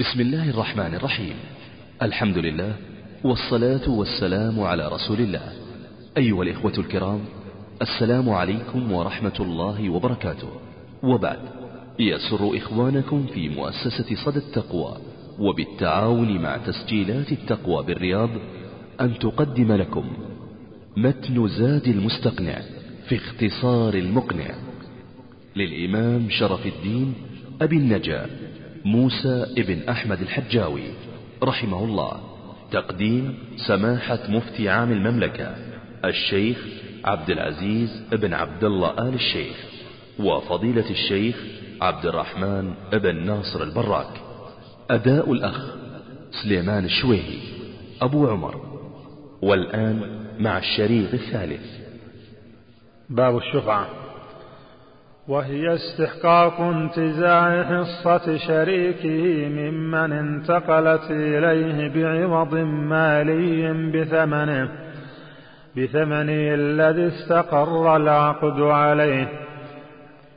بسم الله الرحمن الرحيم. الحمد لله والصلاة والسلام على رسول الله. أيها الإخوة الكرام السلام عليكم ورحمة الله وبركاته. وبعد يسر إخوانكم في مؤسسة صدى التقوى وبالتعاون مع تسجيلات التقوى بالرياض أن تقدم لكم متن زاد المستقنع في اختصار المقنع للإمام شرف الدين أبي النجا موسى ابن أحمد الحجاوي رحمه الله. تقديم سماحة مفتي عام المملكة الشيخ عبد العزيز ابن عبد الله آل الشيخ وفضيلة الشيخ عبد الرحمن ابن ناصر البراك. أداء الأخ سليمان الشويهي أبو عمر. والآن مع الشريط الثالث. باب الشفعة. وهي استحقاق انتزاع حصة شريكه ممن انتقلت إليه بعوض مالي بثمنه بثمنه الذي استقر العقد عليه.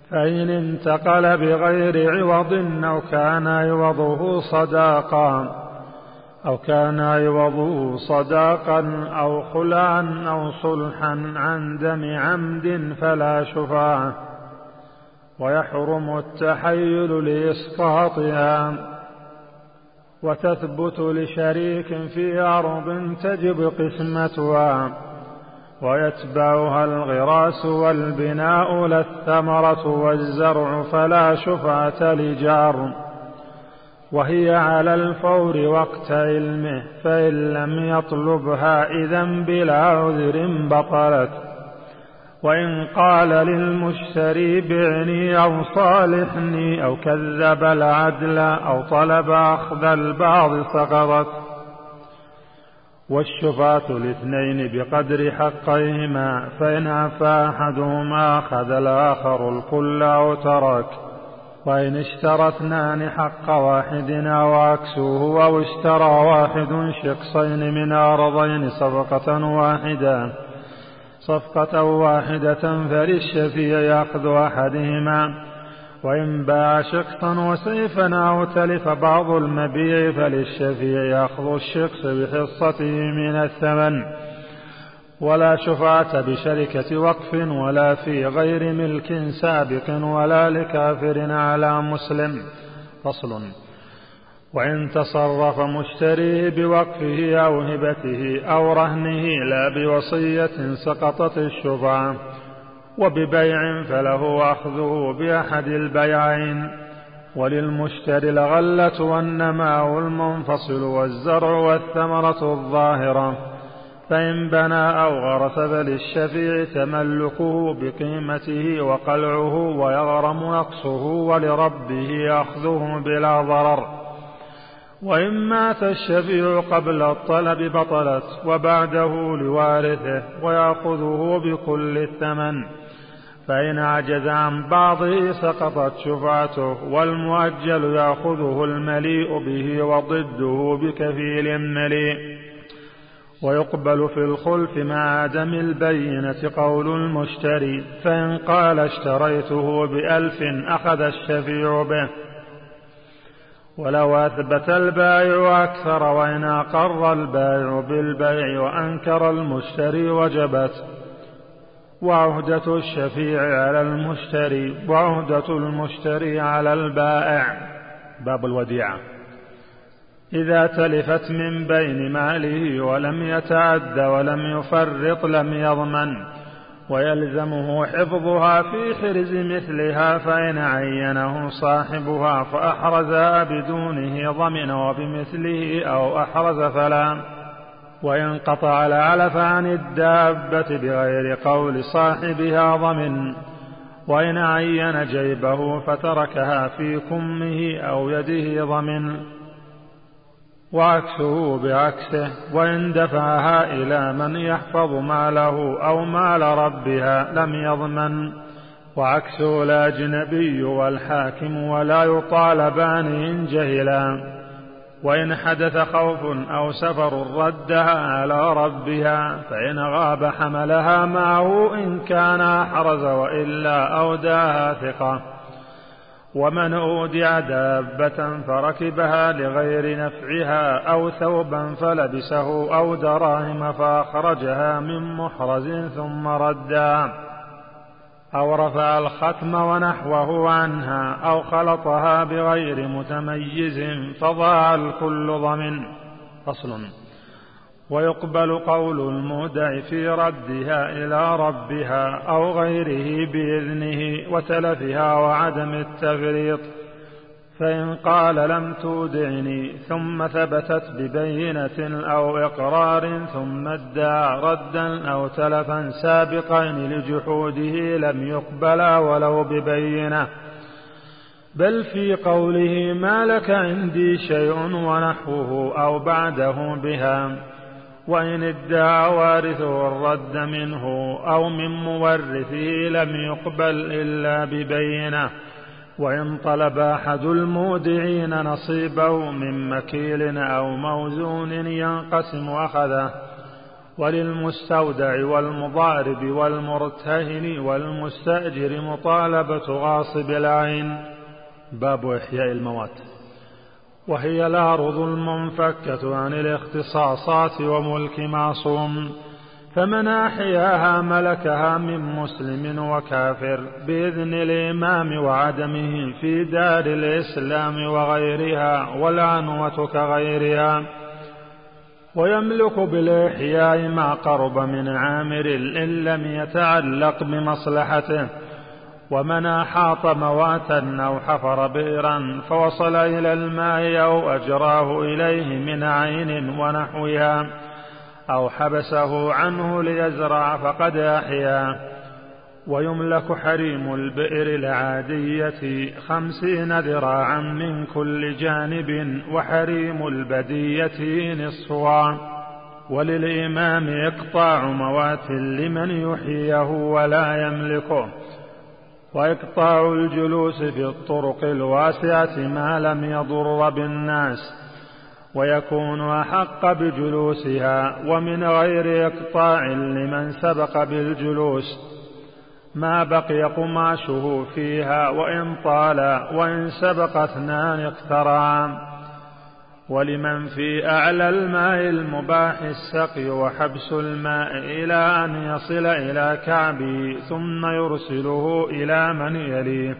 فإن انتقل بغير عوض أو كان عوضه صداقا أو كان عوضه صداقا أو خلعا أو صلحا عن دم عمد فلا شفاعة. ويحرم التحيل لإسقاطها وتثبت لشريك في أرض تجب قسمتها ويتبعها الغراس والبناء لا الثمرة والزرع فلا شفعة لجار وهي على الفور وقت علمه فإن لم يطلبها إذا بلا عذر بطلت وإن قال للمشتري بعني أو صالحني أو كذب العدل أو طلب أخذ البعض سقطت والشفاة الاثنين بقدر حقيهما فإن عفا أحدهما أخذ الآخر الكل أو ترك. وإن اشترى اثنان حق واحد أو عكسه أو اشترى واحد شقصين من أرضين صفقة واحدة. صفقة واحدة فللشفيع يأخذ أحدهما. وإن باع شقصا وسيفا أو تلف بعض المبيع فللشفيع يأخذ الشقص بحصته من الثمن. ولا شفعة بشركة وقف ولا في غير ملك سابق ولا لكافر على مسلم. فصل. وإن تصرف مشتريه بوقفه أو هبته أو رهنه لا بوصية سقطت الشفعة وببيع فله أخذه بأحد البيعين وللمشتري الغلة والنماء المنفصل والزرع والثمرة الظاهرة فإن بنى أو غرس فللشفيع تملكه بقيمته وقلعه ويغرم نقصه ولربه أخذه بلا ضرر وإن مات الشفيع قبل الطلب بطلت وبعده لوارثه ويأخذه بكل الثمن. فإن عجز عن بعضه سقطت شفعته والمؤجل يأخذه المليء به وضده بكفيل مليء. ويقبل في الخلف مع عدم البينة قول المشتري فإن قال اشتريته بألف أخذ الشفيع به. ولو أثبت البائع أكثر وإن أقر البائع بالبيع وأنكر المشتري وجبت. وعهدة الشفيع على المشتري وعهدة المشتري على البائع. باب الوديعة. إذا تلفت من بين ماله ولم يتعد ولم يفرط لم يضمن. ويلزمه حفظها في حرز مثلها فإن عينه صاحبها فأحرز بدونه ضمن وبمثله أو أحرز فلا. وإن قطع العلف عن الدابة بغير قول صاحبها ضمن. وإن عين جيبه فتركها في كمه أو يده ضمن. وعكسه بعكسه وإن دفعها إلى من يحفظ ماله أو مال ربها لم يضمن. وعكسه الأجنبي والحاكم ولا يطالبان إن جهلا. وإن حدث خوف أو سفر ردها على ربها فإن غاب حملها معه إن كان أحرز وإلا أوداها ثقة. ومن أودع دابة فركبها لغير نفعها أو ثوبا فلبسه أو دراهم فأخرجها من محرز ثم ردها أو رفع الختم ونحوه عنها أو خلطها بغير متميز فضاع الكل ضمن. فصل. ويقبل قول المودع في ردها إلى ربها أو غيره بإذنه وتلفها وعدم التفريط فإن قال لم تودعني ثم ثبتت ببينة أو إقرار ثم ادعى ردا أو تلفا سابقين لجحوده لم يقبلا ولو ببينة. بل في قوله ما لك عندي شيء ونحوه أو بعده بها. وإن ادعى وارثه الرد منه أو من مورثه لم يقبل إلا ببينة. وإن طلب أحد المودعين نصيبه من مكيل أو موزون ينقسم أخذه. وللمستودع والمضارب والمرتهن والمستأجر مطالبة غاصب العين. باب إحياء الموات. وهي الأرض المنفكة عن الاختصاصات وملك معصوم فمن أحياها ملكها من مسلم وكافر بإذن الإمام وعدمه في دار الإسلام وغيرها والعنوة كغيرها. ويملك بالإحياء ما قرب من عامر إن لم يتعلق بمصلحته ومن أحاط مواتا أو حفر بئرا فوصل إلى الماء أو أجراه إليه من عين ونحوها أو حبسه عنه ليزرع فقد أحيا. ويملك حريم البئر العادية خمسين ذراعا من كل جانب وحريم البدية نصفها. وللإمام إقطاع موات لمن يحييه ولا يملكه. وإقطاع الجلوس في الطرق الواسعة ما لم يضر بالناس ويكون أحق بجلوسها ومن غير إقطاع لمن سبق بالجلوس. ما بقي قماشه فيها وإن طال وإن سبق اثنان اقترعا ولمن في أعلى الماء المباح السقي وحبس الماء إلى أن يصل إلى كعبه ثم يرسله إلى من يليه.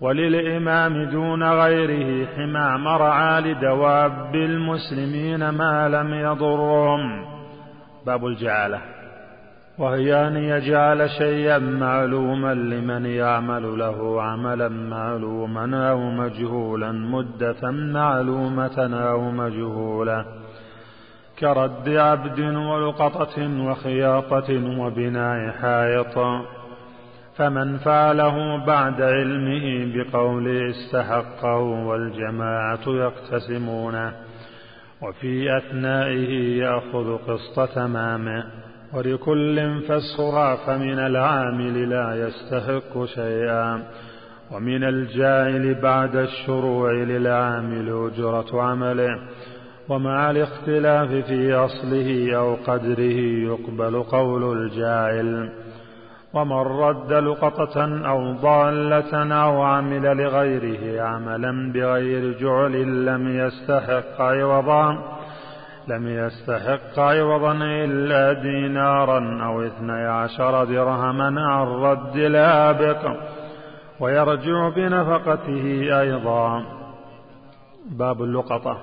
وللإمام دون غيره حمى مرعى لدواب المسلمين ما لم يضرهم. باب الجعالة. وهي أن يجعل شيئا معلوما لمن يعمل له عملا معلوما أو مجهولا مدة معلومة أو مجهولة. كرد عبد ولقطة وخياطة وبناء حائط. فمن فعله بعد علمه بقوله استحقه والجماعة يقتسمونه وفي أثنائه يأخذ قسط تمامه. ولكل فالصرى فمن العامل لا يستحق شيئا. ومن الجاهل بعد الشروع للعامل أجرة عمله. ومع الاختلاف في أصله أو قدره يقبل قول الجاهل. ومن رد لقطة أو ضالة أو عمل لغيره عملا بغير جعل لم يستحق عوضا. لم يستحق عوضا إلا دينارا أو اثني عشر درهما عن رد لابق ويرجع بنفقته أيضا. باب اللقطة.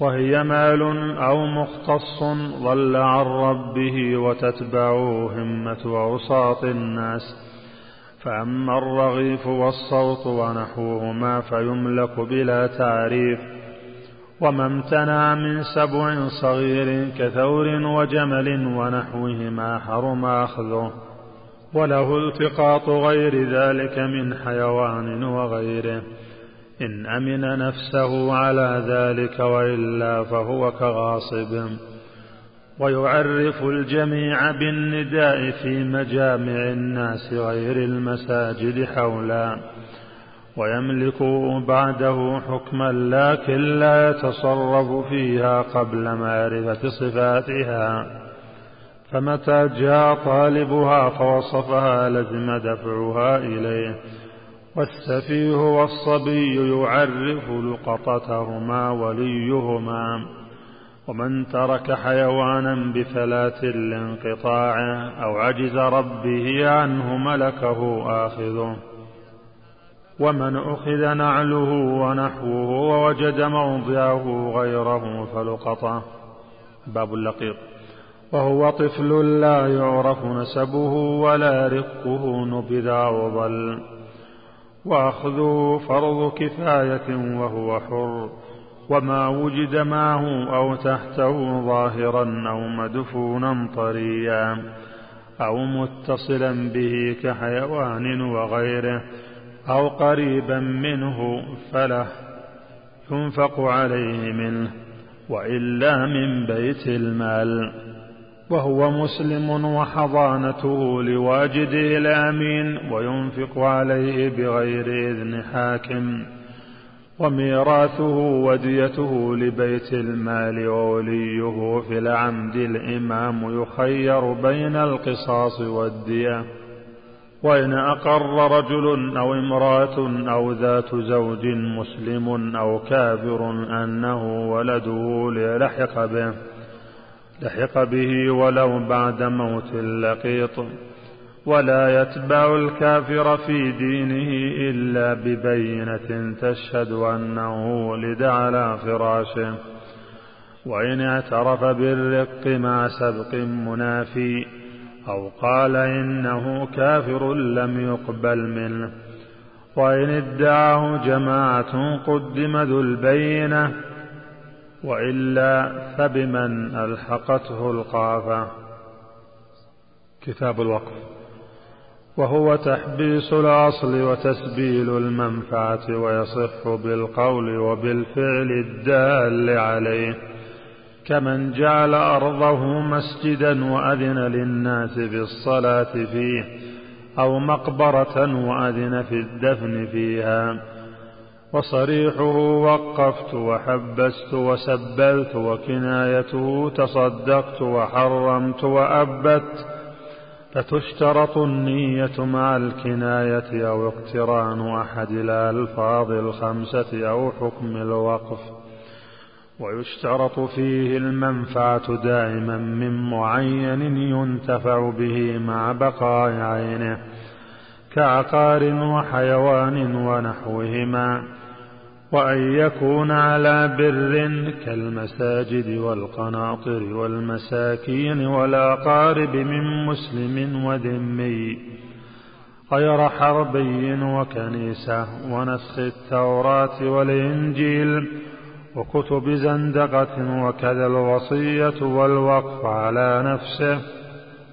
وهي مال أو مختص ضل عن ربه وتتبعه همة أوساط الناس. فأما الرغيف والصوت ونحوهما فيملك بلا تعريف. وما امتنع من سبع صغير كثور وجمل ونحوهما حرم أخذه. وله التقاط غير ذلك من حيوان وغيره. إن أمن نفسه على ذلك وإلا فهو كغاصب. ويعرف الجميع بالنداء في مجامع الناس غير المساجد حولا. ويملك بعده حكما لكن لا يتصرف فيها قبل معرفة صفاتها. فمتى جاء طالبها فوصفها لزم دفعها إليه. والسفيه والصبي يعرف لقطتهما وليهما. ومن ترك حيوانا بفلاة الانقطاع أو عجز ربه عنه ملكه آخذه. ومن أخذ نعله ونحوه ووجد موضعه غيره فلقطه باب اللقيط. وهو طفل لا يعرف نسبه ولا رقه نبذ أو ضل وأخذه فرض كفاية وهو حر. وما وجد معه أو تحته ظاهرا أو مدفونا طريا أو متصلا به كحيوان وغيره. أو قريبا منه فله ينفق عليه منه وإلا من بيت المال. وهو مسلم وحضانته لواجده الآمين وينفق عليه بغير إذن حاكم. وميراثه وديته لبيت المال ووليه في العمد الإمام يخير بين القصاص والدية. وإن أقر رجل أو امرأة أو ذات زوج مسلم أو كافر أنه ولده ليلحق به لحق به ولو بعد موت اللقيط ولا يتبع الكافر في دينه إلا ببينة تشهد أنه ولد على فراشه. وإن اعترف بالرق مع سبق منافي أو قال إنه كافر لم يقبل منه. وإن ادعاه جماعة قدم ذو البينة وإلا فبمن ألحقته القافة. كتاب الوقف. وهو تحبيس الأصل وتسبيل المنفعة ويصح بالقول وبالفعل الدال عليه. كمن جعل أرضه مسجدا وأذن للناس بالصلاة فيه أو مقبرة وأذن في الدفن فيها. وصريحه وقفت وحبست وسبلت وكنايته تصدقت وحرمت وأبت. فتشترط النية مع الكناية أو اقتران أحد الألفاظ الخمسة أو حكم الوقف. ويشترط فيه المنفعة دائما من معين ينتفع به مع بقاء عينه كعقار وحيوان ونحوهما وأن يكون على بر كالمساجد والقناطر والمساكين والأقارب من مسلم وذمي غير حربي وكنيسة ونسخ التوراة والإنجيل وكتب زندقة وكذا الوصية والوقف على نفسه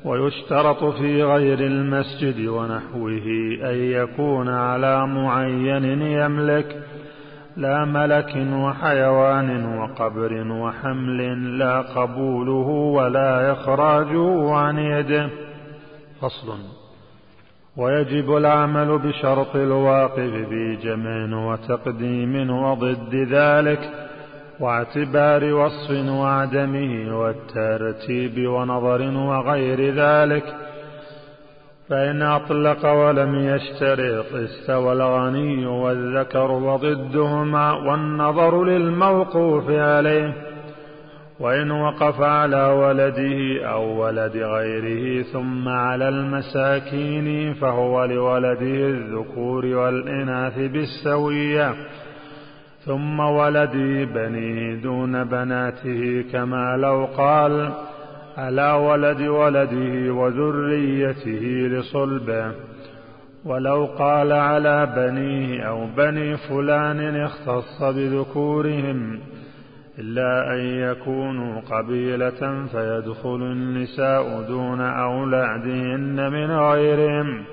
ويشترط في غير المسجد ونحوه أن يكون على معين يملك لا ملك وحيوان وقبر وحمل لا قبوله ولا إخراجه عن يده. فصل. ويجب العمل بشرط الواقف بجمع وتقديم وضد ذلك واعتبار وصف وعدمه والترتيب ونظر وغير ذلك فإن أطلق ولم يشترط استوى الغني والذكر وضدهما والنظر للموقوف عليه وإن وقف على ولده أو ولد غيره ثم على المساكين فهو لولده الذكور والإناث بالسوية. ثم ولدي بنيه دون بناته كما لو قال على ولد ولده وذريته لصلبه؟ ولو قال على بنيه أو بني فلان اختص بذكورهم إلا أن يكونوا قبيلة فيدخل النساء دون أولادهن من غيرهم.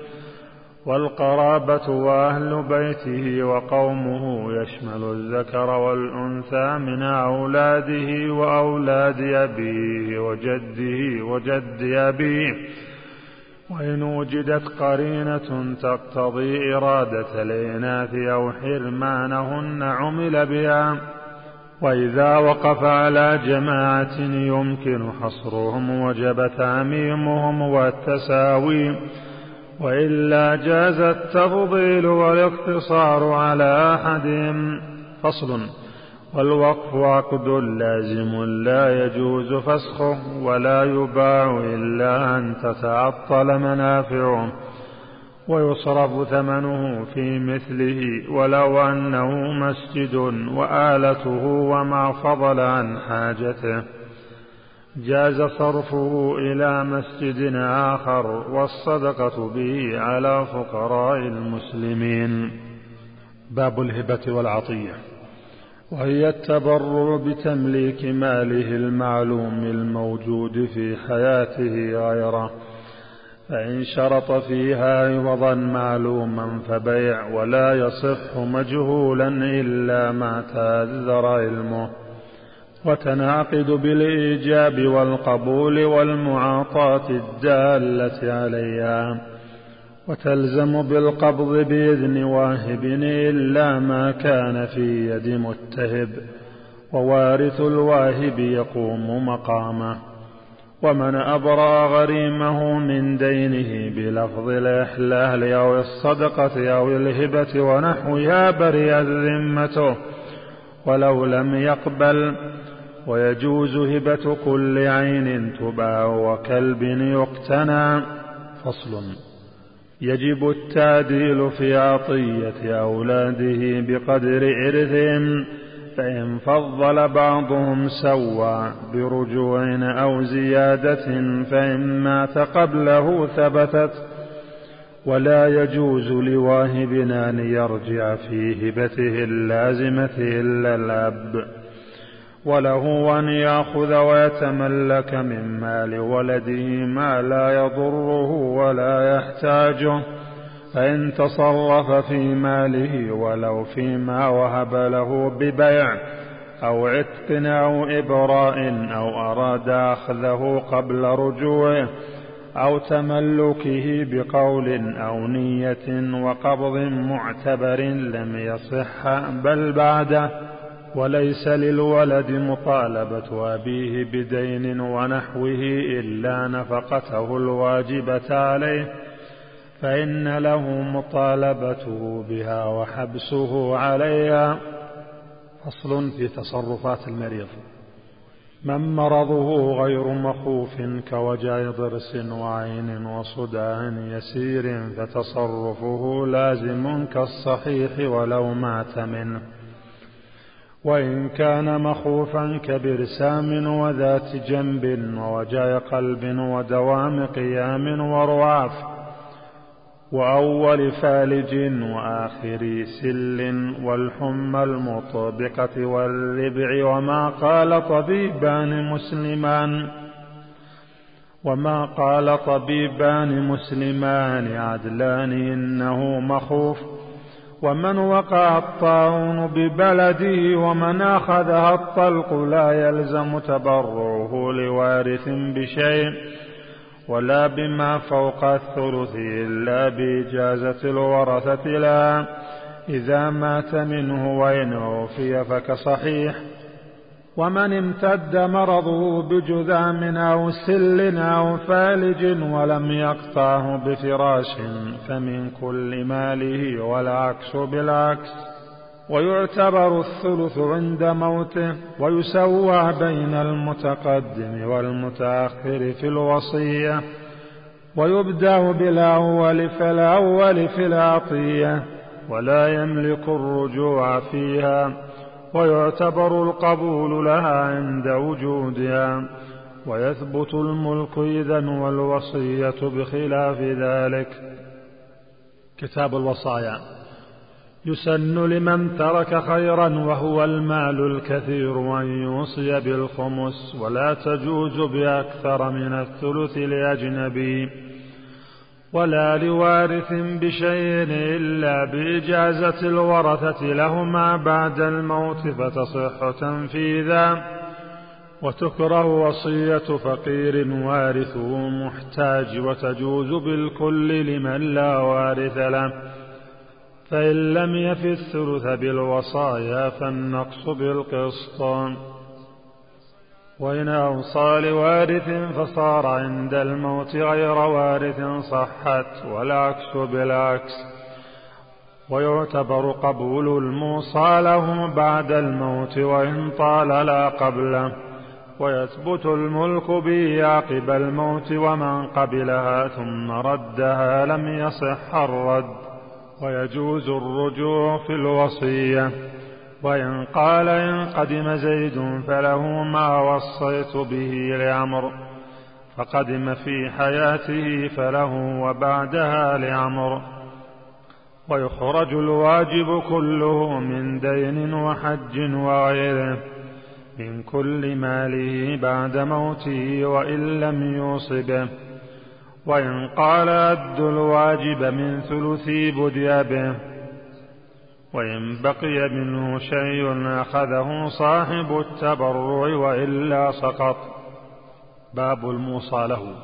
والقرابة وأهل بيته وقومه يشمل الذكر والأنثى من أولاده وأولاد أبيه وجده وجد أبيه. وإن وجدت قرينة تقتضي إرادة الإناث أو حرمانهن عمل بها. وإذا وقف على جماعة يمكن حصرهم وجب تعميمهم والتساوي. وإلا جاز التفضيل والاقتصار على أحدهم فصل. والوقف عقد لازم لا يجوز فسخه ولا يباع إلا أن تتعطل منافعه. ويصرف ثمنه في مثله ولو أنه مسجد وآلته وما فضل عن حاجته. جاز صرفه إلى مسجد آخر والصدقة به على فقراء المسلمين. باب الهبة والعطية. وهي التبرع بتمليك ماله المعلوم الموجود في حياته غيره. فإن شرط فيها عوضا معلوما فبيع ولا يصح مجهولا إلا ما تعذر علمه. وتنعقد بالإيجاب والقبول والمعاطاة الدالة عليها. وتلزم بالقبض بإذن واهب إلا ما كان في يد متهب. ووارث الواهب يقوم مقامه. ومن أبرأ غريمه من دينه بلفظ الإحلال أو الصدقة أو الهبة ونحوها برئت ذمته ولو لم يقبل ويجوز هبة كل عين تباع وكلب يقتنى فصل. يجب التعديل في عطية أولاده بقدر إرثهم فإن فضل بعضهم سوى برجوع أو زيادة فإن مات قبله ثبتت. ولا يجوز لواهب أن يرجع في هبته اللازمة إلا الأب. وله أن يأخذ ويتملك من مال ولده ما لا يضره ولا يحتاجه. فإن تصرف في ماله ولو فيما وهب له ببيع أو عتق أو إبراء أو أراد أخذه قبل رجوعه أو تملكه بقول أو نية وقبض معتبر لم يصح بل بعده. وليس للولد مطالبة أبيه بدين ونحوه إلا نفقته الواجبة عليه فإن له مطالبته بها وحبسه عليها. فصل في تصرفات المريض. من مرضه غير مخوف كوجع ضرس وعين وصداع يسير فتصرفه لازم كالصحيح ولو مات منه. وإن كان مخوفا كبرسام وذات جنب ووجع قلب ودوام قيام ورعاف وأول فالج وآخر سل والحمى المطبقة والربع وما قال طبيبان مسلمان وما قال طبيبان مسلمان عدلان إنه مخوف ومن وقع الطاعون ببلده ومن أخذها الطلق لا يلزم تبرعه لوارث بشيء ولا بما فوق الثلث إلا بإجازة الورثة لا. إذا مات منه وإن عوفي فكصحيح. ومن امتد مرضه بجذام أو سل أو فالج ولم يقطعه بفراش فمن كل ماله والعكس بالعكس. ويعتبر الثلث عند موته ويسوى بين المتقدم والمتأخر في الوصية. ويبدأ بالأول فالأول في العطية ولا يملك الرجوع فيها. ويعتبر القبول لها عند وجودها ويثبت الملك إذا والوصية بخلاف ذلك. كتاب الوصايا. يسن لمن ترك خيرا وهو المال الكثير أن يوصي بالخمس ولا تجوز بأكثر من الثلث لأجنبي. ولا لوارث بشيء إلا بإجازة الورثة لهما بعد الموت فتصح تنفيذا وتكره وصية فقير وارثه محتاج وتجوز بالكل لمن لا وارث له. فإن لم يف الثلث بالوصايا فالنقص بالقسط. وإن أوصى لوارث فصار عند الموت غير وارث صحت والعكس بالعكس. ويعتبر قبول الموصى له بعد الموت وإن طال لا قبله. ويثبت الملك به عقب الموت ومن قبلها ثم ردها لم يصح الرد. ويجوز الرجوع في الوصية. وإن قال إن قدم زيد فله ما وصيت به لعمر. فقدم في حياته فله وبعدها لعمر. ويخرج الواجب كله من دين وحج وغيره من كل ماله بعد موته وإن لم يوصبه. وإن قال أد الواجب من ثلثي بدي به وإن بقي منه شيء أخذه صاحب التبرع وإلا سقط. باب الموصى له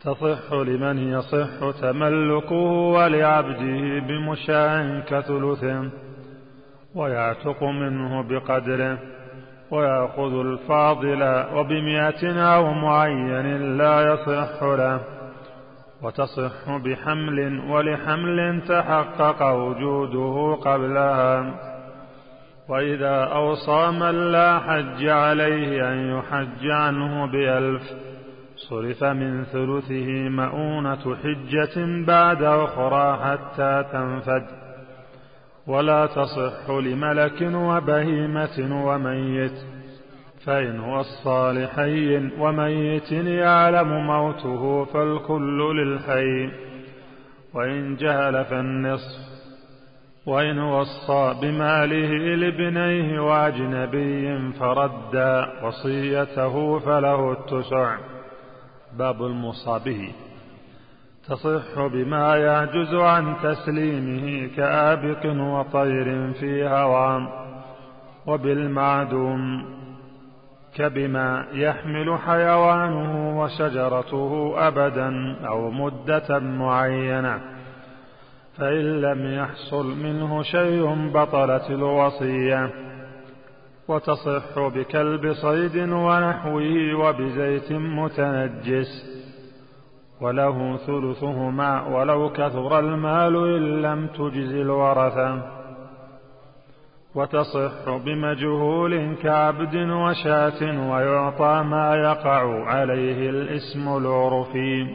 تصح لمن يصح تملكه ولعبده بمشاع كثلث ويعتق منه بقدره ويأخذ الفاضل وبمئة أو معين لا يصح له. وتصح بحمل ولحمل تحقق وجوده قبلها. وإذا أوصى من لا حج عليه أن يحج عنه بألف صرف من ثلثه مؤونة حجة بعد أخرى حتى تنفد. ولا تصح لملك وبهيمة وميت. فإن وصى لحي وميت يعلم موته فالكل للحي وإن جهل فالنصف وإن وصى بماله لابنيه وأجنبي فرد وصيته فله التسع باب الموصى به تصح بما يعجز عن تسليمه كآبق وطير في هوام وبالمعدوم كبما يحمل حيوانه وشجرته أبدا أو مدة معينة فإن لم يحصل منه شيء بطلت الوصية وتصح بكلب صيد ونحوه وبزيت متنجس وله ثلثهما ولو كثر المال إن لم تجز الورثة وتصح بمجهول كعبد وشاة ويعطى ما يقع عليه الاسم العرفي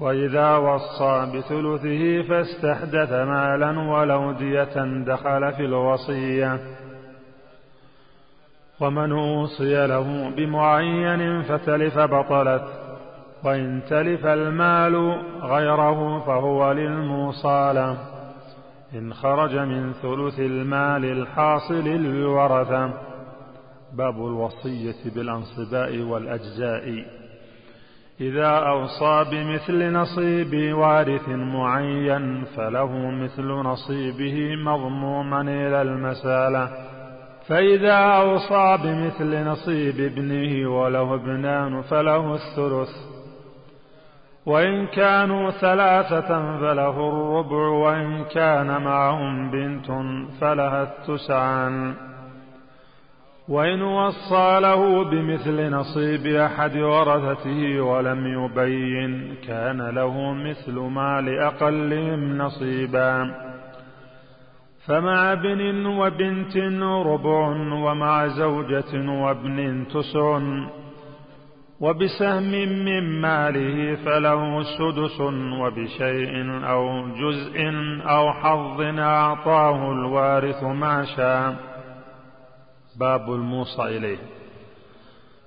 وإذا وصى بثلثه فاستحدث مالا ولو دية دخل في الوصية. ومن أوصي له بمعين فتلف بطلت وإن تلف المال غيره فهو للموصى إن خرج من ثلث المال الحاصل للورثة باب الوصية بالأنصباء والأجزاء. إذا أوصى بمثل نصيب وارث معين فله مثل نصيبه مضموما إلى المسالة فإذا أوصى بمثل نصيب ابنه وله ابنان فله الثلث. وإن كانوا ثلاثة فله الربع وإن كان معهم بنت فلها التسعان. وإن وصى له بمثل نصيب أحد ورثته ولم يبين كان له مثل ما لأقلهم نصيبا. فمع ابن وبنت ربع ومع زوجة وابن تسع وبسهم من ماله فله سدس وبشيء أو جزء أو حظ أعطاه الوارث ما شاء. باب الموصى إليه.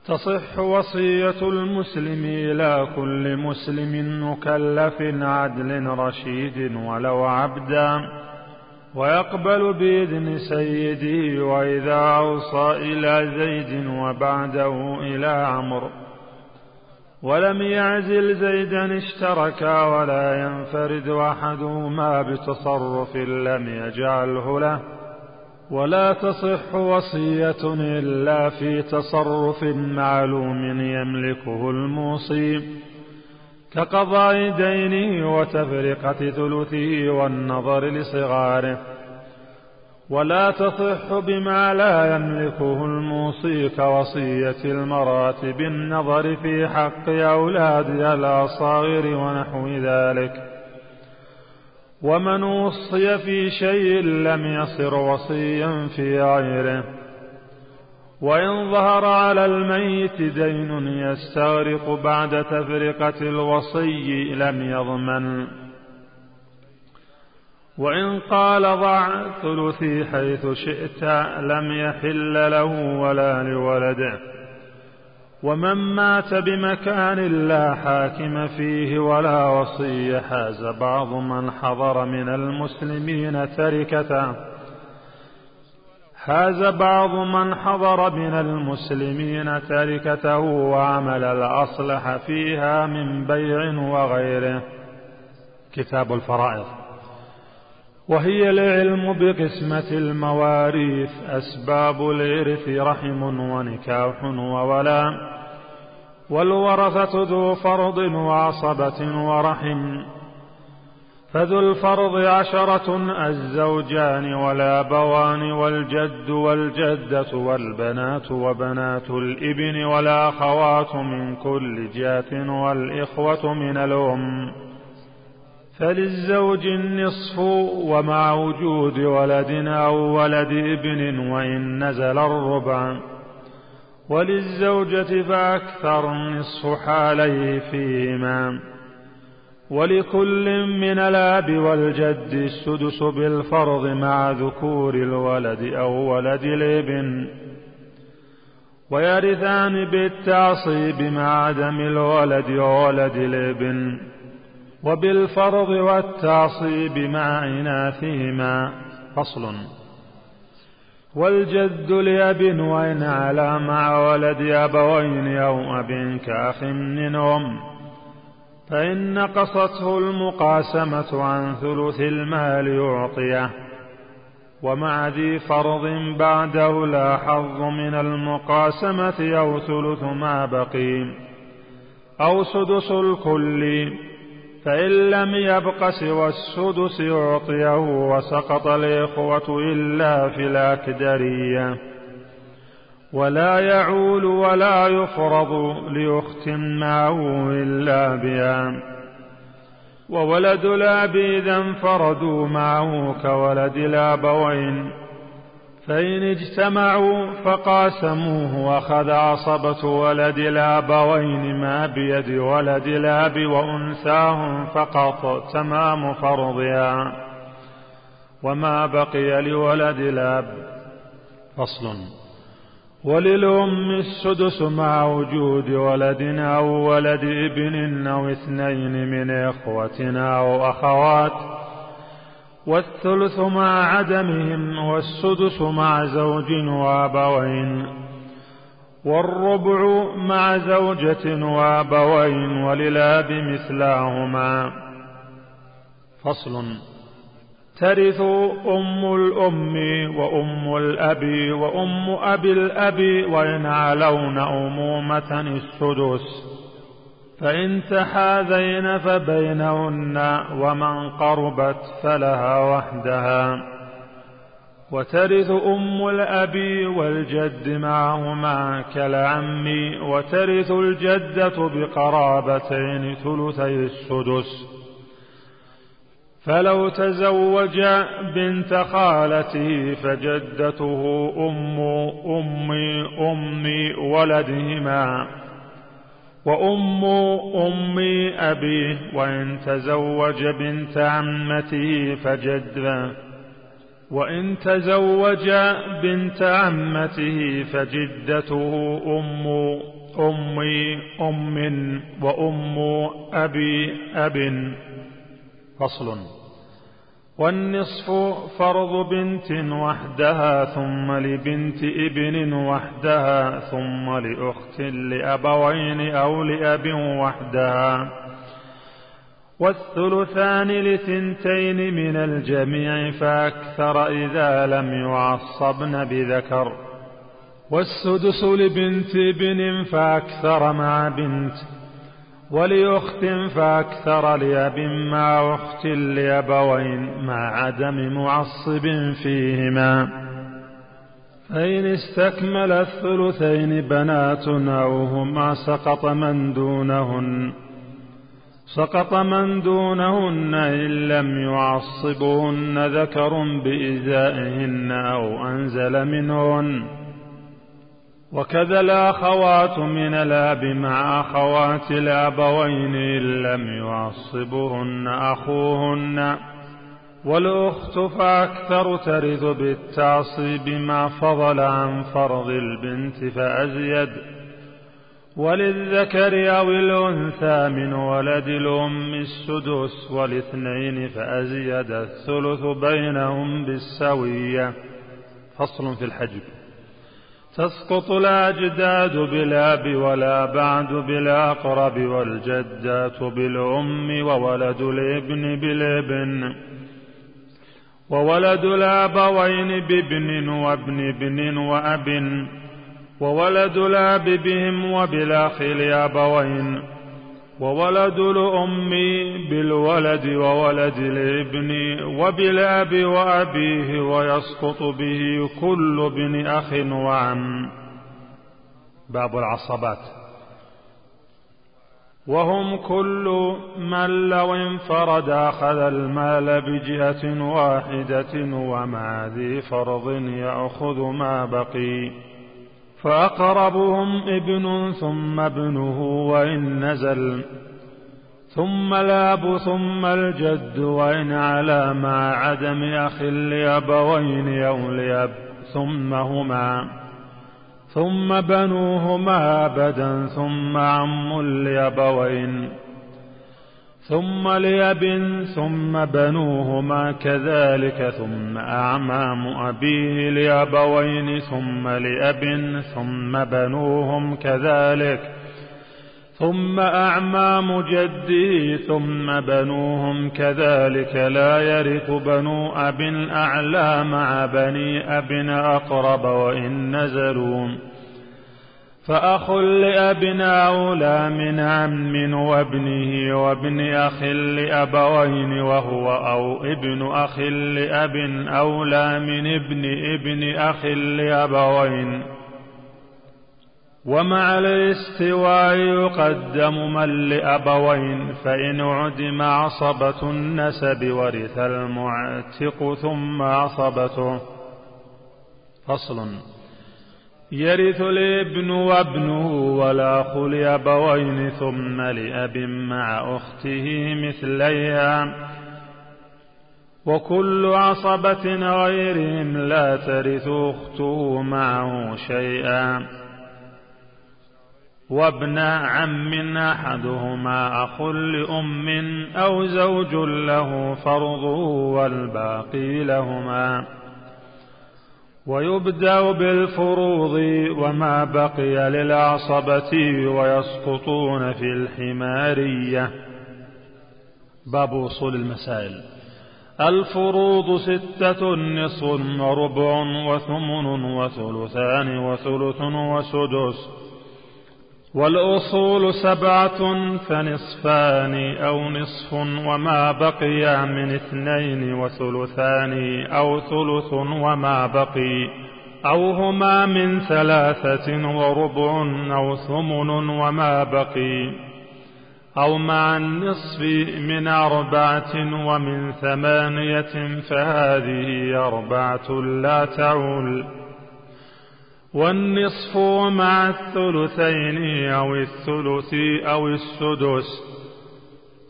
تصح وصية المسلم إلى كل مسلم مكلف عدل رشيد ولو عبدا. ويقبل بإذن سيده وإذا أوصى إلى زيد وبعده إلى عمرو. ولم يعزل زيدا اشتركا ولا ينفرد أحدهما بتصرف لم يجعله له. ولا تصح وصية إلا في تصرف معلوم يملكه الموصي كقضاء دينه وتفرقة ثلثه والنظر لصغاره. ولا تصح بما لا يملكه الموصي كوصية المرأة بالنظر في حق أولادها الأصاغر ونحو ذلك. ومن وصي في شيء لم يصر وصيا في غيره. وإن ظهر على الميت دين يستغرق بعد تفرقة الوصي لم يضمن. وإن قال ضع ثلثي حيث شئت لم يحل له ولا لولده. ومن مات بمكان لا حاكم فيه ولا وصي حاز بعض من حضر من المسلمين تركته. حاز بعض من حضر من المسلمين تركته وعمل الأصلح فيها من بيع وغيره. كتاب الفرائض. وهي العلم بقسمة المواريث أسباب الإرث رحم ونكاح وولاء والورثة ذو فرض وعصبة ورحم. فذو الفرض عشرة الزوجان والآبوان والجد والجدة والبنات وبنات الإبن والأخوات من كل جهة والإخوة من الأم. فللزوج النصف ومع وجود ولد أو ولد ابن وإن نزل الربع. وللزوجة فأكثر النصف حاليه فيهما. ولكل من الآب والجد السدس بالفرض مع ذكور الولد أو ولد الابن. ويرثان بالتعصيب مع عدم الولد وولد الابن. وبالفرض والتعصيب مع إناثهما. فصل. والجد لأب وإن على مع ولد أبوين أو أب كأخ منهم. فإن نقصته المقاسمة عن ثلث المال يعطيه. ومع ذي فرض بعده لا حظ من المقاسمة أو ثلث ما بقي. أو سدس الكل فإن لم يبق سوى السدس يعطيه وسقط الإخوة إلا في الأكدرية. ولا يعول ولا يفرض ليخت معه إلا بها. وولد الأب إذا انفردوا معه كولد الأبوين فإن اجتمعوا فقاسموه وأخذ عصبة ولد الآبوين ما بيد ولد الآب وأنثاهم فقط تمام فرضها وما بقي لولد الآب. فصل. وللأم السدس مع وجود ولد أو ولد ابن أو اثنين من إخوتنا أو أخوات والثلث مع عدمهم والسدس مع زوج وأبوين والربع مع زوجة وأبوين وللاب مثلاهما. فصل. ترث أم الأم وأم الأب وأم أبي الأب وإن علون أمومة السدس. فإن تحاذين فبينهن ومن قربت فلها وحدها. وترث أم الأب والجد معهما كالعم وترث الجدة بقرابتين ثلثي السدس. فلو تزوج بنت خالته فجدته أم أم أم ولدهما. وأم أم أبيه وإن تزوج بنت عمته فجد وإن تزوج بنت عمته فجدته أم أم أم وأم أبي أب. فصل. والنصف فرض بنت وحدها ثم لبنت ابن وحدها ثم لأخت لأبوين أو لأب وحدها. والثلثان لثنتين من الجميع فأكثر إذا لم يعصبن بذكر. والسدس لبنت ابن فأكثر مع بنت ولأخت فأكثر لأب مع أخت لأبوين مع عدم معصب فيهما. فإن استكمل الثلثين بنات أو هما سقط من دونهن. سقط من دونهن إن لم يعصبهن ذكر بإزائهن أو أنزل منهن. وكذا الأخوات من الأب مع أخوات الأبوين إن لم يعصبهن أخوهن. والأخت فأكثر ترث بالتعصيب ما فضل عن فرض البنت فأزيد. وللذكر أو الأنثى من ولد الأم السدس والاثنين فأزيد الثلث بينهم بالسوية. فصل في الحجب. تسقط الأجداد بالأب والأبعد بالأقرب والجدات بالأم وولد الابن بالابن وولد الأبوين بابن وابن ابن وأب وولد الأب بهم وبالأخ لأبوين وولد الأم بالولد وولد الابن وبالأب وأبيه ويسقط به كل ابن أخ وعم. باب العصبات. وهم كل من لو انفرد أخذ المال بجهة واحدة ومع ذي فرض يأخذ ما بقي. فأقربهم ابن ثم ابنه وإن نزل ثم الأب ثم الجد وإن على مع عدم أخ لأبوين أو لأب ثم هما ثم بنوهما أبدا ثم عم لأبوين ثم لأب ثم بنوهما كذلك ثم أعمام أبيه لأبوين ثم لأب ثم بنوهم كذلك ثم أعمام جده ثم بنوهم كذلك. لا يرث بنو أب أعلى مع بني أب أقرب وإن نزلوا فأخ لأب أولى من عم وابنه وابن أخ لأبوين وهو أو ابن أخ لأب أولى من ابن ابن أخ لأبوين. ومع الاستواء يقدم من لأبوين فإن عدم عصبة النسب ورث المعتق ثم عصبته. فصل. يرث الابن وابنه والأخ لأبوين ثم لأب مع أخته مثليها. وكل عصبة غيرهم لا ترث أخته معه شيئا. وابن عم أحدهما أخ لأم أو زوج له فرضه والباقي لهما. ويبدأ بالفروض وما بقي للعصبة ويسقطون في الحمارية. باب وصول المسائل. الفروض ستة نصف وربع وثمن وثلثان وثلث وسدس. والأصول سبعة فنصفان أو نصف وما بقي من اثنين وثلثان أو ثلث وما بقي. أو هما من ثلاثة وربع أو ثمن وما بقي. أو مع النصف من أربعة ومن ثمانية فهذه أربعة لا تعول. والنصف مع الثلثين أو الثلث أو السدس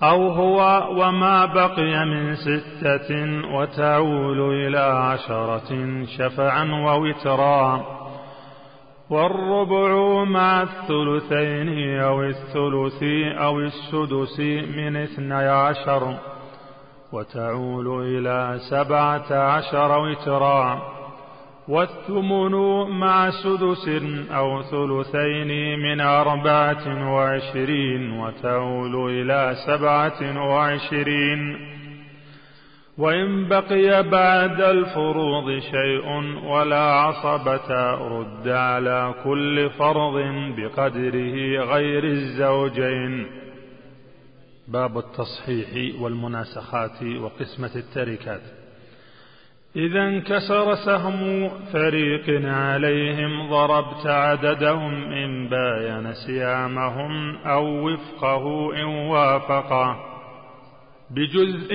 أو هو وما بقي من ستة وتعول إلى عشرة شفعا ووترا والربع مع الثلثين أو الثلث أو السدس من اثني عشر وتعول إلى سبعة عشر وترا والثمن مع سدس أو ثلثين من أربعة وعشرين وتعول إلى سبعة وعشرين. وإن بقي بعد الفروض شيء ولا عصبة رد على كل فرض بقدره غير الزوجين. باب التصحيح والمناسخات وقسمة التركات. إذا انكسر سهم فريق عليهم ضربت عددهم إن باين سيامهم أو وفقه إن وافقا. بجزء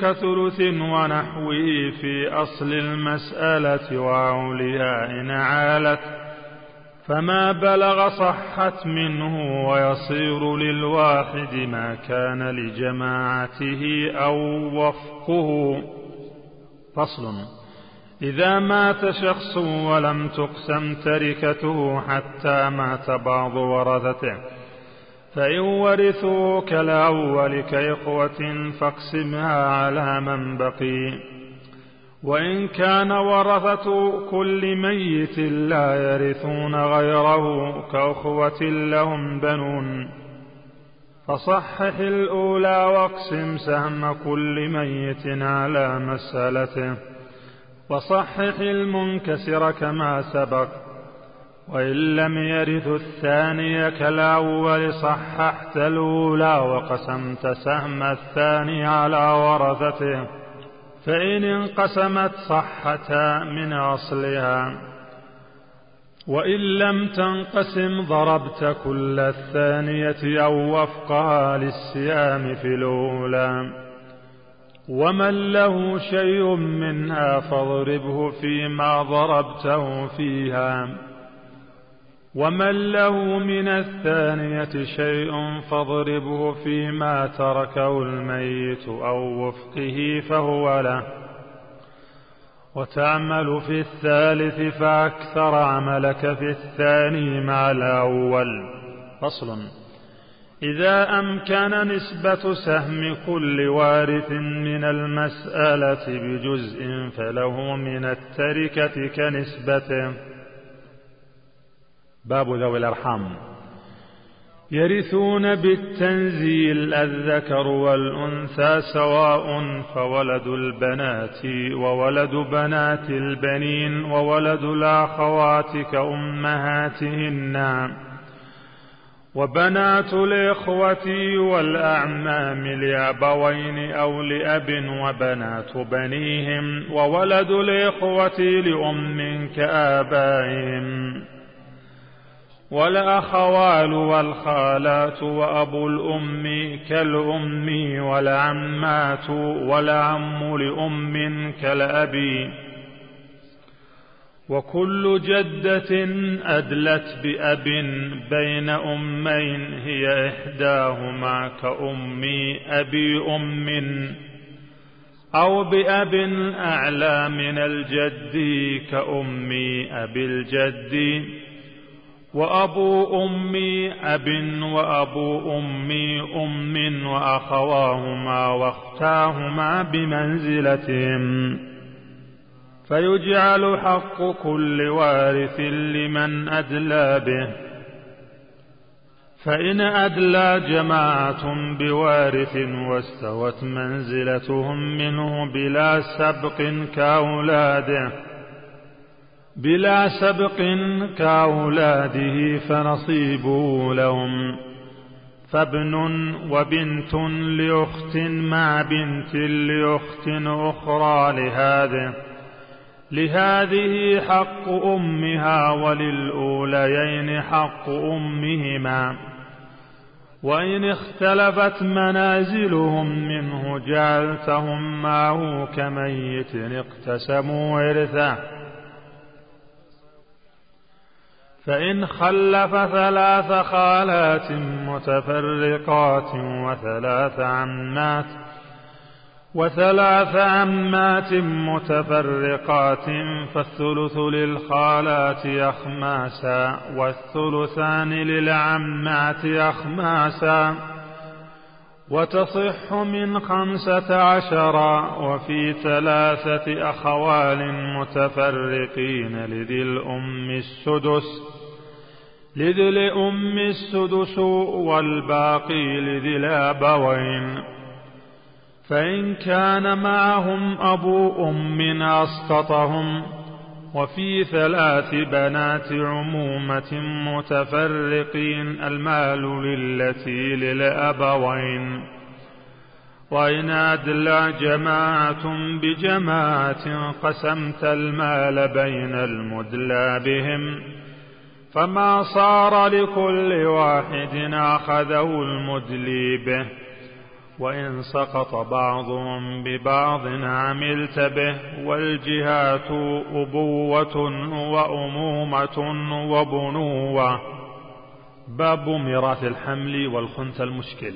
كثلث ونحوه في أصل المسألة وعولها إن عالت فما بلغ صحت منه ويصير للواحد ما كان لجماعته أو وفقه. فصل. إذا مات شخص ولم تقسم تركته حتى مات بعض ورثته. فإن ورثوا كالأول كإخوة فاقسمها على من بقي. وإن كان ورثة كل ميت لا يرثون غيره كأخوة لهم بنون. فصحح الأولى واقسم سهم كل ميت على مسألته. وصحح المنكسر كما سبق. وإن لم يرث الثاني كالأول صححت الأولى وقسمت سهم الثاني على ورثته. فإن انقسمت صحتا من أصلها. وإن لم تنقسم ضربت كل الثانية أو وفقها للسيام في الأولى. ومن له شيء منها فاضربه فيما ضربته فيها. ومن له من الثانية شيء فاضربه فيما تركه الميت أو وفقه فهو له. وتعمل في الثالث فأكثر عملك في الثاني مع الأول. فصل. إذا أمكن نسبة سهم كل وارث من المسألة بجزء فله من التركة كنسبته باب ذوي الأرحام. يرثون بالتنزيل الذكر والأنثى سواء فولد البنات وولد بنات البنين وولد الأخوات كأمهاتهن. وبنات الإخوة والأعمام لأبوين أو لأب وبنات بنيهم وولد الإخوة لأم كآبائهم. والأخوال والخالات وأبو الأم كالأم والعمات والعم لأم كالأب. وكل جدة أدلت بأب بين أمين هي إحداهما كأم أبي أم. أو بأب أعلى من الجد كأم أبي الجد. وأبو أمي أب وأبو أمي أم وأخواهما واختاهما بمنزلتهم. فيجعل حق كل وارث لمن أدلى به. فإن أدلى جماعة بوارث واستوت منزلتهم منه بلا سبق كأولاده. بلا سبق كأولاده فنصيبه لهم. فابن وبنت لأخت مع بنت لأخت أخرى لهذه لهذه حق أمها وللأوليين حق أمهما. وإن اختلفت منازلهم منه جعلتهم معه كميت اقتسموا ورثه. فإن خلف ثلاث خالات متفرقات وثلاث عمات وثلاث عمات متفرقات فالثلث للخالات أخماسا والثلثان للعمات أخماسا وتصح من خمسة عشر وفي ثلاثة أخوال متفرقين لذي الأم السدس لذي الأم السدس والباقي لذي الأبوين. فإن كان معهم أبو أم أسقطهم وفي ثلاث بنات عمومة متفرقين المال للتي للأبوين. وإن أدلى جماعة بجماعة قسمت المال بين المدلى بهم. فما صار لكل واحد أخذه المدلي به. وإن سقط بعضهم ببعض عملت به والجهات أبوة وأمومة وبنوة. باب ميراث الحمل والخنث المشكل.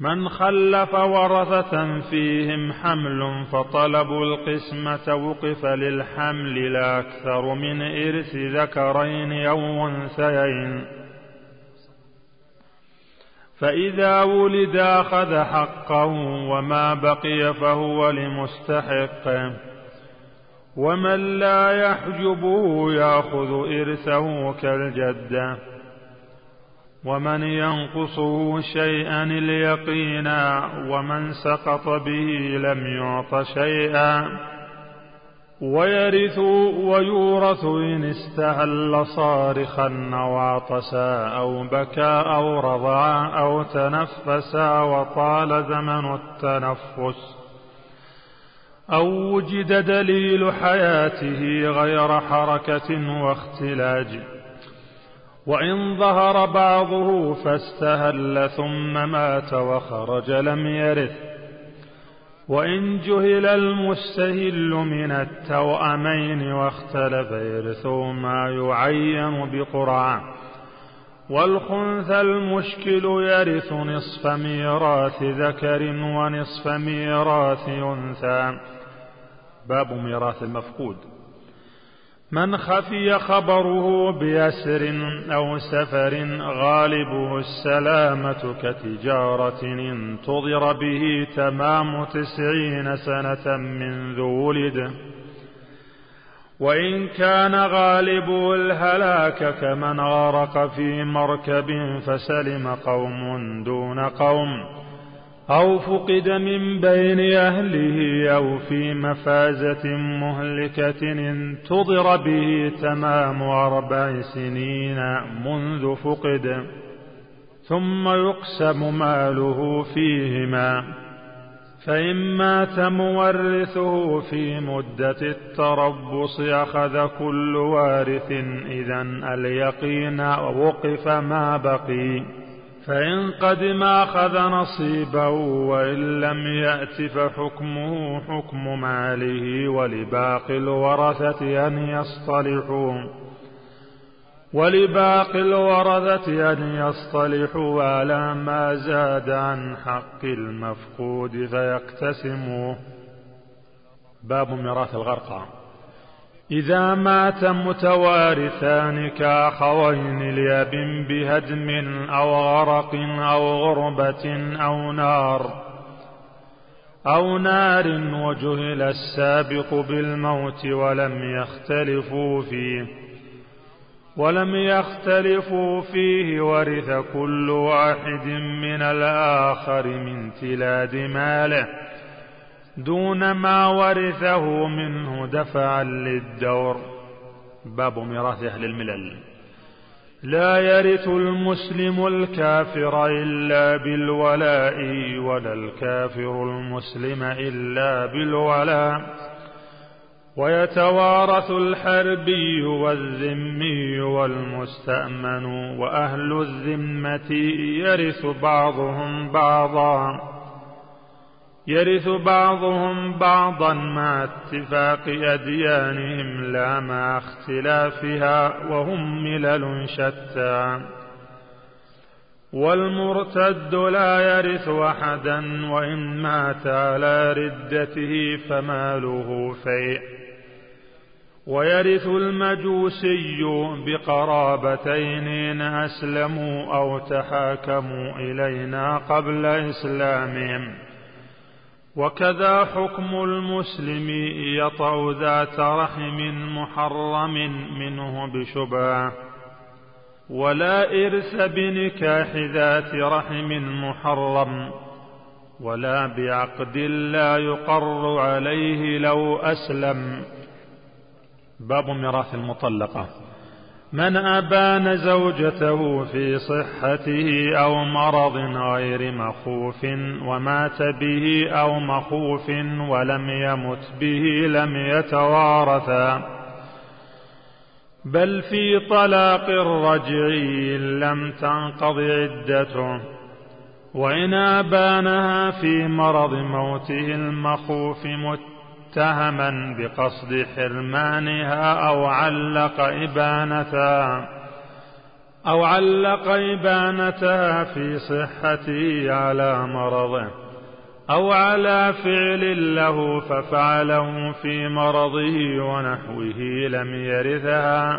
من خلف ورثة فيهم حمل فطلبوا القسمة وقف للحمل لا أكثر من إرث ذكرين أو أنثيين. فإذا ولد أخذ حقه وما بقي فهو لمستحقه ومن لا يحجبه يأخذ إرثه كالجده ومن ينقصه شيئا اليقينا ومن سقط به لم يعط شيئا. ويرث ويورث إن استهل صارخا أو عطسا أو بكى أو رضعا أو تنفسا وطال زمن التنفس أو وجد دليل حياته غير حركة واختلاج وإن ظهر بعضه فاستهل ثم مات وخرج لم يرث وإن جهل المستهل من التوأمين واختلف يرثهما يعين بقرعه والخنث المشكل يرث نصف ميراث ذكر ونصف ميراث أنثى. باب ميراث المفقود. من خفي خبره بيسر أو سفر غالبه السلامة كتجارة انتظر به تمام تسعين سنة منذ ولد. وإن كان غالبه الهلاك كمن غرق في مركب فسلم قوم دون قوم. أو فقد من بين أهله أو في مفازة مهلكة انتظر به تمام أربع سنين منذ فقد. ثم يقسم ماله فيهما. فإن مات مورثه في مدة التربص أخذ كل وارث إذا اليقين ووقف ما بقي. فإن قدم أخذ نصيبه وإن لم يأت فحكمه حكم ماله ولباقي الورثة أن يصطلحوا ولباقي الورثة أن يصطلحوا على ما زاد عن حق المفقود فيقتسموه. باب ميراث الغرقى. إذا مات متوارثان كأخوين لأب بهدم أو غرق أو غربة أو نار أو نار وجهل السابق بالموت ولم يختلفوا فيه ولم يختلفوا فيه ورث كل واحد من الآخر من تلاد ماله. دون ما ورثه منه دفعا للدور. باب ميراث أهل الملل. لا يرث المسلم الكافر إلا بالولاء ولا الكافر المسلم إلا بالولاء. ويتوارث الحربي والذمي والمستأمن وأهل الذمة يرث بعضهم بعضا. يرث بعضهم بعضا مع اتفاق أديانهم لا مع اختلافها وهم ملل شتى. والمرتد لا يرث أحدا وإن مات على ردته فماله فيء. ويرث المجوسي بقرابتين إن أسلموا أو تحاكموا إلينا قبل إسلامهم. وكذا حكم المسلم يطع ذات رحم محرم منه بشبهه ولا إرث بنكاح ذات رحم محرم ولا بعقد لا يقر عليه لو أسلم. باب ميراث المطلقة. من أبان زوجته في صحته أو مرض غير مخوف ومات به أو مخوف ولم يمت به لم يتوارثا بل في طلاق الرجعي لم تنقض عدته. وإن أبانها في مرض موته المخوف مت متهما بقصد حرمانها أو علق إبانتها أو علق إبانتها في صحته على مرضه أو على فعل له ففعله في مرضه ونحوه لم يرثها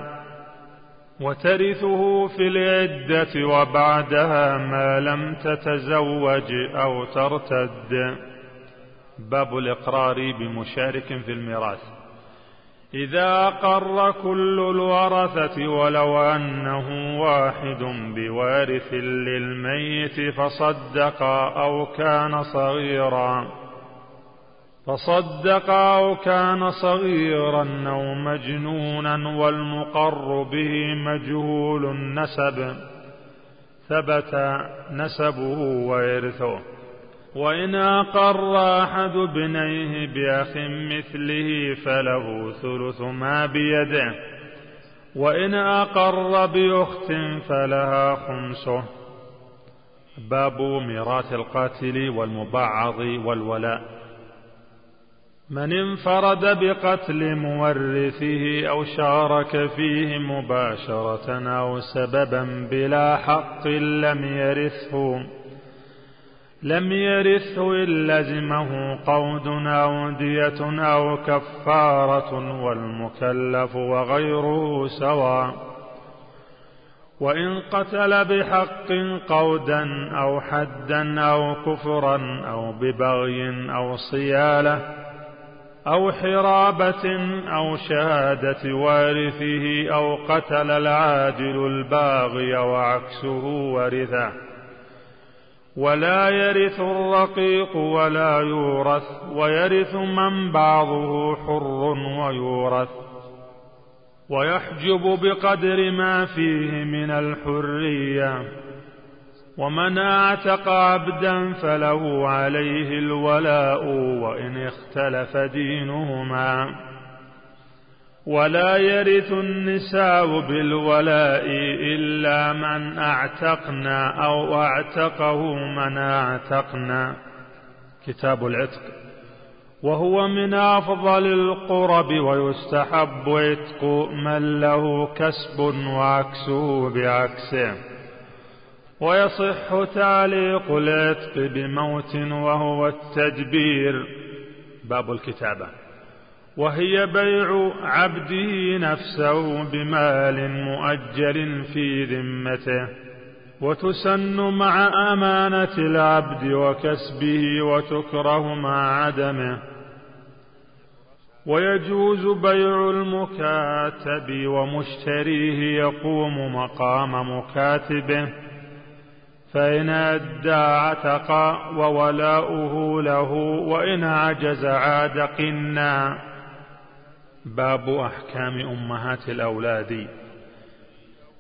وترثه في العدة وبعدها ما لم تتزوج أو ترتد. باب الإقرار بمشارك في الميراث. إذا أقر كل الورثة ولو أنه واحد بوارث للميت فصدق أو كان صغيرا فصدق أو كان صغيرا أو مجنونا والمقر به مجهول النسب ثبت نسبه وإرثه وإن أقر أحد ابنيه بأخ مثله فله ثلث ما بيده. وإن أقر بأخت فلها خمسه. باب ميراث القاتل والمبعض والولاء. من انفرد بقتل مورثه أو شارك فيه مباشرة أو سببا بلا حق لم يرثه. لم يرثه إن لزمه قود أو دية أو كفارة والمكلف وغيره سواء وإن قتل بحق قودا أو حدا أو كفرا أو ببغي أو صيالة أو حرابة أو شهادة وارثه أو قتل العادل الباغي وعكسه ورثه. ولا يرث الرقيق ولا يورث ويرث من بعضه حر ويورث. ويحجب بقدر ما فيه من الحرية. ومن اعتق عبدا فله عليه الولاء وإن اختلف دينهما. ولا يرث النساء بالولاء إلا من أعتقنا أو أعتقه من أعتقنا. كتاب العتق. وهو من أفضل القرب ويستحب عتق من له كسب وعكسه بعكسه. ويصح تعليق العتق بموت وهو التدبير. باب الكتابة. وهي بيع عبده نفسه بمال مؤجل في ذمته وتسن مع أمانة العبد وكسبه وتكره مع عدمه. ويجوز بيع المكاتب ومشتريه يقوم مقام مكاتبه فإن أدى عتق وولاؤه له وإن عجز عاد قنا. باب أحكام أمهات الأولاد.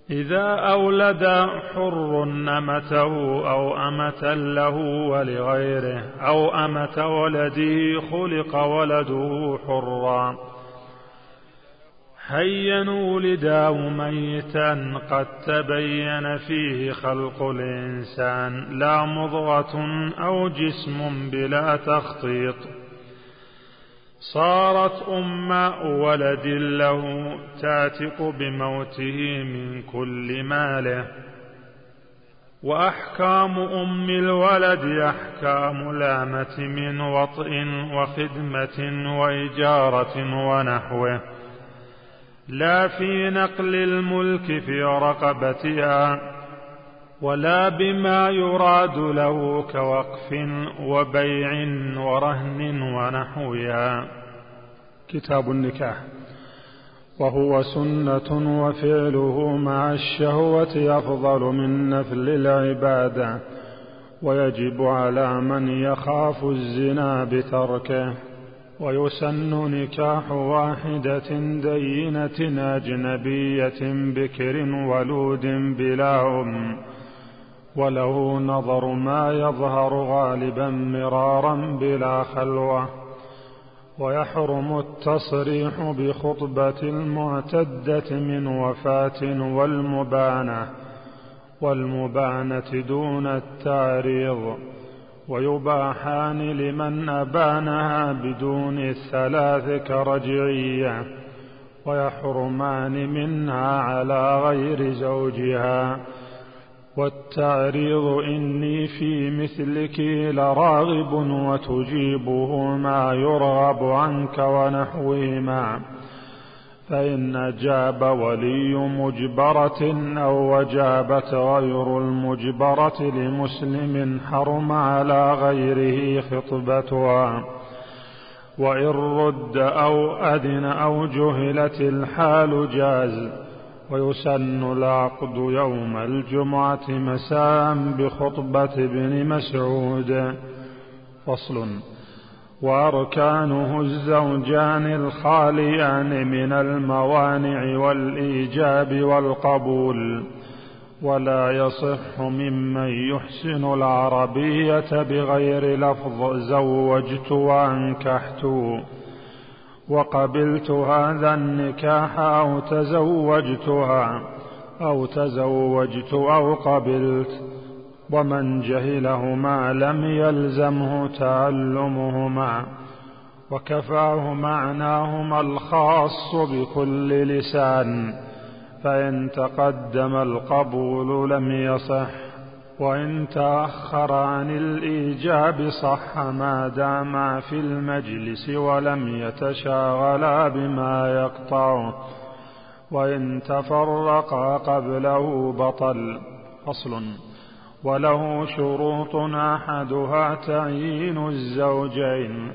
إذا أولد حر أمته أو أمة له ولغيره أو أمة ولده خلق ولده حرا. هيا ولداه ميتا قد تبين فيه خلق الإنسان. لا مضغة أو جسم بلا تخطيط. صارت أم ولد له تاتق بموته من كل ماله. وأحكام أم الولد أحكام لامة من وطئ وخدمة وإجارة ونحوه. لا في نقل الملك في رقبتها ولا بما يراد له كوقف وبيع ورهن ونحوها كتاب النكاح. وهو سنة وفعله مع الشهوة أفضل من نفل العبادة ويجب على من يخاف الزنا بتركه. ويسن نكاح واحدة دينة أجنبية بكر ولود بلا أم. وله نظر ما يظهر غالبا مرارا بلا خلوة. ويحرم التصريح بخطبة المعتدة من وفاة والمبانة والمبانة دون التعريض. ويباحان لمن أبانها بدون الثلاث كرجعية. ويحرمان منها على غير زوجها. والتعريض إني في مثلك لراغب وتجيبه ما يرغب عنك ونحوهما فإن أجاب ولي مجبرة أو وجابت غير المجبرة لمسلم حرم على غيره خطبتها. وإن رد أو أذن أو جهلت الحال جاز. ويسن العقد يوم الجمعة مساء بخطبة ابن مسعود. فصل وأركانه الزوجان الخاليان من الموانع والإيجاب والقبول ولا يصح ممن يحسن العربية بغير لفظ زوجت وأنكحت. وقبلت هذا النكاح أو تزوجتها أو تزوجت أو قبلت. ومن جهلهما لم يلزمه تعلمهما وكفاه معناهما الخاص بكل لسان. فإن تقدم القبول لم يصح. وإن تأخر عن الإيجاب صح ما داما في المجلس ولم يتشاغلا بما يقطعه وإن تفرقا قبله بطل. فصل. وله شروط أحدها تعيين الزوجين.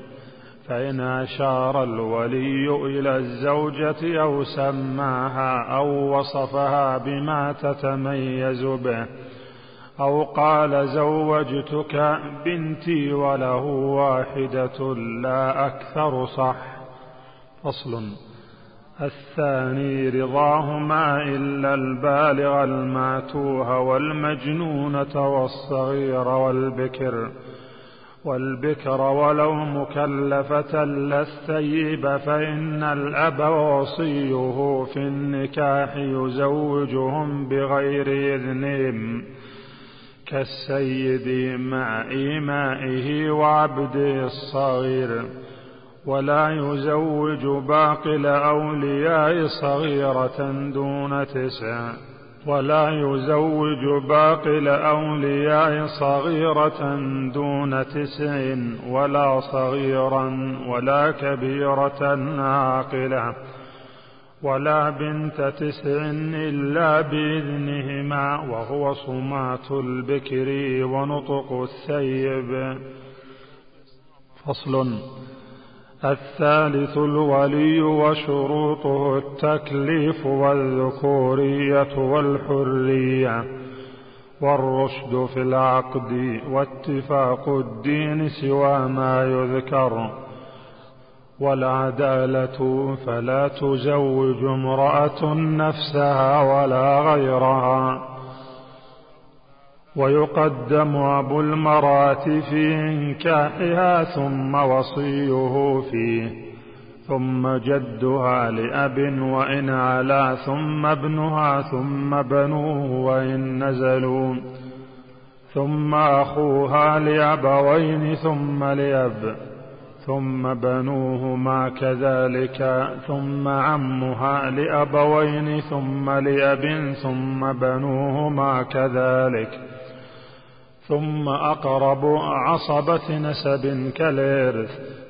فإن أشار الولي إلى الزوجة أو سماها أو وصفها بما تتميز به. أو قال زوجتك بنتي وله واحدة لا أكثر صح. فصل. الثاني رضاهما إلا البالغ المعتوه والمجنونة والصغير والبكر. والبكر ولو مكلفة لا الثيب فإن الأب وصيه في النكاح يزوجهم بغير إذنهم. كالسيد مع إيمائه وعبده الصغير ولا يزوج باقي الأولياء صغيرة دون تسع ولا يزوج باقي الأولياء صغيرة دون تسع ولا صغيرا ولا كبيرة عاقلة ولا بنت تسع إلا بإذنهما وهو صمات البكر ونطق الثيب فصل الثالث الولي وشروطه التكليف والذكورية والحرية والرشد في العقد واتفاق الدين سوى ما يذكر. والعدالة فلا تزوج امرأة نفسها ولا غيرها. ويقدم أبو المرأة في إنكاحها ثم وصيه فيه ثم جدها لأب وإن علا ثم ابنها ثم بنوه وإن نزلوا ثم أخوها لأبوين ثم لأب. ثم بنوهما كذلك ثم عمها لأبوين ثم لأب ثم بنوهما كذلك. ثم أقرب عصبة نسب كالإرث.